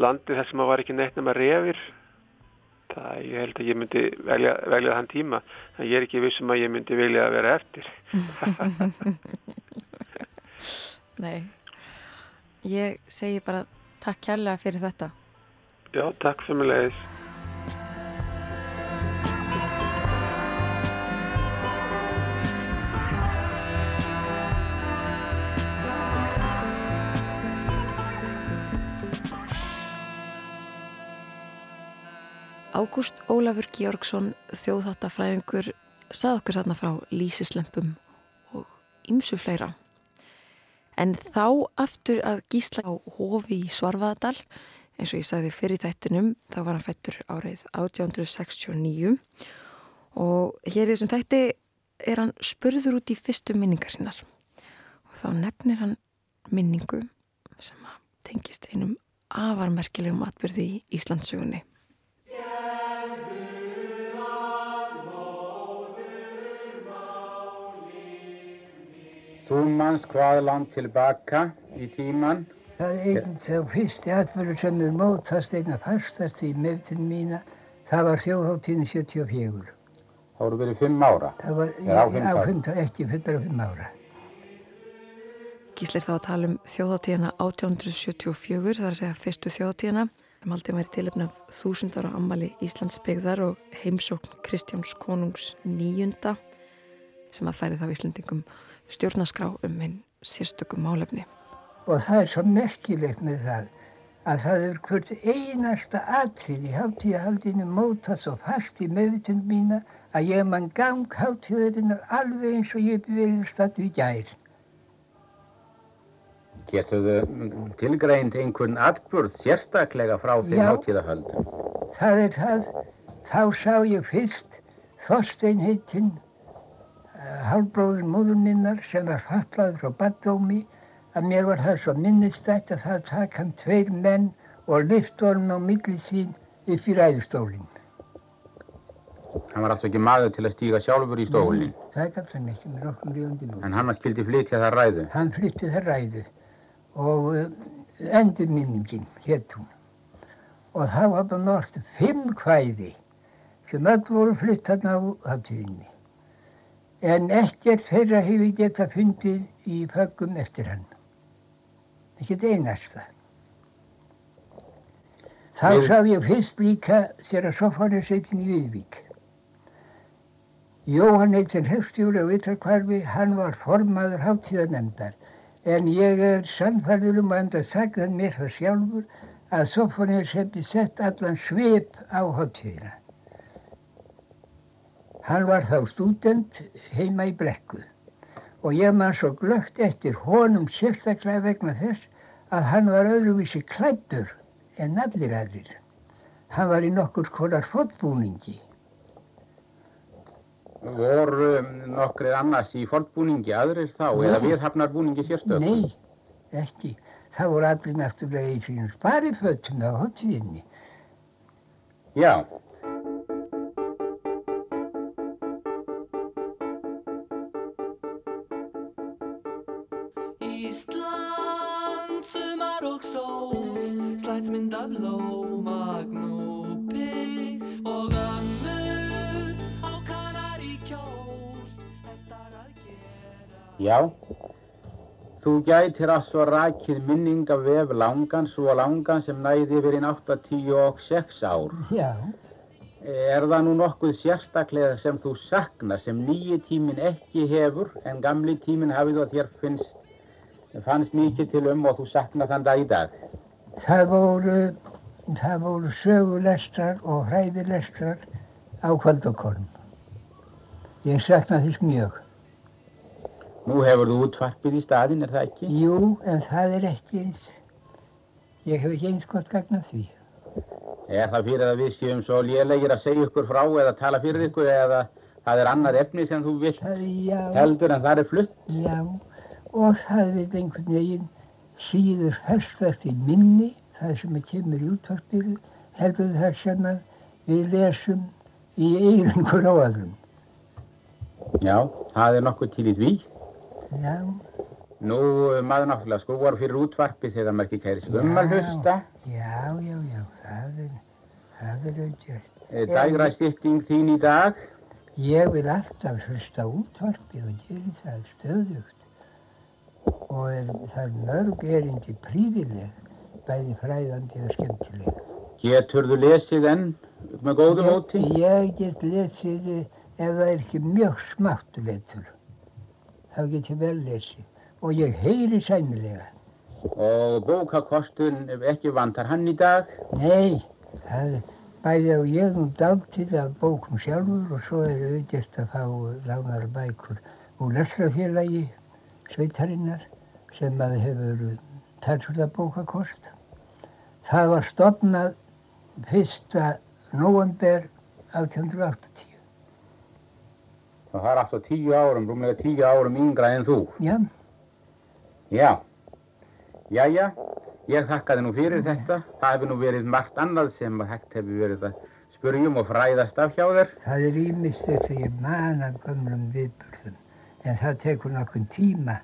landi þar sem það var ekki neitt nema reyfir það ég held að ég myndi velja, velja þann tíma en ég er ekki vissum að ég myndi velja að vera eftir. Nei. Ég segi bara takk kærlega fyrir þetta Já, takk fyrir mig leiðis. Ágúst Ólafur Georgsson, þjóðháttafræðingur, sað okkur þarna frá lísislempum og ymsu fleira. En þá aftur að gísla á hofi í Svarfaðadal eins og ég sagði fyrir þættinum þá var hann fættur árið 1869 og hér í þessum þætti er hann spurður út í fyrstu minningar sinnar og þá nefnir hann minningu sem tengist einum afarmerkilegum atbyrði í Íslandsugunni Þú manns hvað land tilbaka í tíman Það er einn þá fyrsti atbyrður sem er mótast einna fastast í meðtun mína. Það var þjóðháttíðin 74. Það voru verið fimm ára. Það var Eða á á fimm ekki fyrir bara fimm ára. Gíslir þá að tala um þjóðhátíðina 1874, það er að segja fyrstu þjóðhátíðina sem aldrei væri tilöfn af þúsund ára ammali Íslands byggðar og heimsókn Kristjáns konungs nýjunda sem að færi þá Íslandingum stjórnaskrá um hinn sérstökum málefni. Og það er svo merkilegt með það að það er hvert einasta atrið í hátíðahaldinu mótað svo fast í meðvitund mína að ég mann gang hátíðarinnar alveg eins og ég verið stattu í gær. Getur þau tilgreind einhvern atbjörð sérstaklega frá þeim Já. hátíðahöld? Það er það, þá sá ég fyrst Þorstein heitinn, hálbróður móður minnar sem var fallaður frá baddómi, að mér var það svo minnistætt að það takk hann tveir menn og lyft honum á milli sín upp í ræðustólinn. Hann var alltaf ekki maður til að stíga sjálfur í stólinn. Það gaf hann ekki með okkur ljóndi nú. En hann var skildi flytja það ræðu. Hann flytti það ræðu og uh, endurminningin hétt hún. Og það var bara norst fimm kvæði sem öll voru flytt hann á hátíðinni. En ekkert þeirra hefur geta fundið í föggum eftir hann. Ekkert einasta. Þá Við- sá ég fyrst líka sér að Sofanis heitin í Viðvík. Jóhann heitin höfstjóri á Yttarkvarfi, hann var formaður hátíðanemndar. En ég er sannfærður um að enda sagði hann mér það sjálfur að Sofanis hefði sett allan svip á hátíðina. Hann var þá stúdent heima í brekku og ég man svo glögt eftir honum sérstaklega vegna þess að hann var öðruvísi klæddur en allir aðrir. Hann var í nokkur skolar fótbúningi. Voru um, nokkrið annars í fornbúningi aðrir þá eða Nei. viðhafnarbúningi sérstökum? Nei, ekki. Það voru allir náttúrulega í sínum sparifötum á hátíðinni. Já, Ísland, sumar og sól Slætsmynd af lómagn og pigg Og ömmu á kanari kjól Hestar að gera já. Þú gætir að svo rakið minning af vef langan svo langan sem næði yfir inn 86 ár. Já, Er það nú nokkuð sérstaklega sem þú saknar sem nýji tíminn ekki hefur en gamli tíminn hafið og þér finnst, fannst mikið til um og þú saknar þann dag í dag? það voru, það voru sögulestrar og hræðilestrar á kvöldakorn. Ég sakna þess mjög. Nú hefur þú útvarpið í staðinn, er það ekki? Jú, en það er ekki eins. Ég hef ekki eins gott gagn af því. Er það fyrir að við séum svo lélegir að segja ykkur frá eða tala fyrir ykkur eða það er annað efni sem þú vilt heldur en það er flutt? já, og það vil einhvern veginn síður festast í minni, það sem að kemur í útvarpinu, heldur það sem að við lesum í hver á öðrum. Já, það er nokkuð til í því. Já, Nú, maður náttúrulega skrúar fyrir útvarpið þegar maður ekki kæri sig um að hlusta. já, já, já, það er, það er auðvitað. Eh, Dægra stytting þín í dag. Ég vil alltaf hlusta útvarpið og gera það stöðugt. Og er, það er mörg erindi prífileg, bæði fræðandi og skemmtileg. Getur þú lesið enn með góðu móti? Ég, get lesið ef það er ekki mjög smátt letur. Þá get ég vel lesið. Og ég heyri sæmilega. Og bókakostun ekki vantar hann í dag. Nei, það er bæði á ég nú dálítið af bókum sjálfur og svo er auðvitað að fá lánar bækur úr lestrafélagi sveitarinnar sem að hefur talsvölda bókakost. Það var stopnað fyrsta november 1880. Og það er alltaf tíu árum, rúmlega tíu árum yngra en þú. Já, Já. Jæja, ég þakka þið nú fyrir þetta. Það hefur nú verið margt annað sem að hægt hefur verið að spurjum og fræðast af hjá þér. það er ímislegt sem ég man af gömlum viðburðum en það tekur nokkur tíma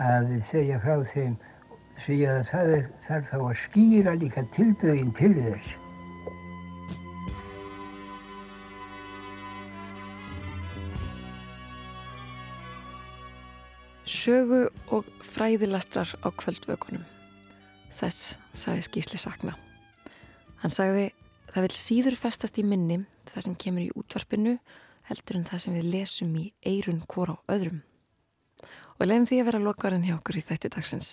að segja frá þeim Því að það þarf þá að skýra líka tilbögin til þess. Sögu og fræðilastrar á kvöldvökunum. Þess sagði Skísli Sakna. Hann sagði það vil síður festast í minni það sem kemur í útvarpinu heldur en það sem við lesum í eirun hvora á öðrum. Og leiðum því að vera lokarinn hjá okkur í þætti dagsins.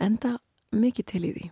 Enda mikið til í því.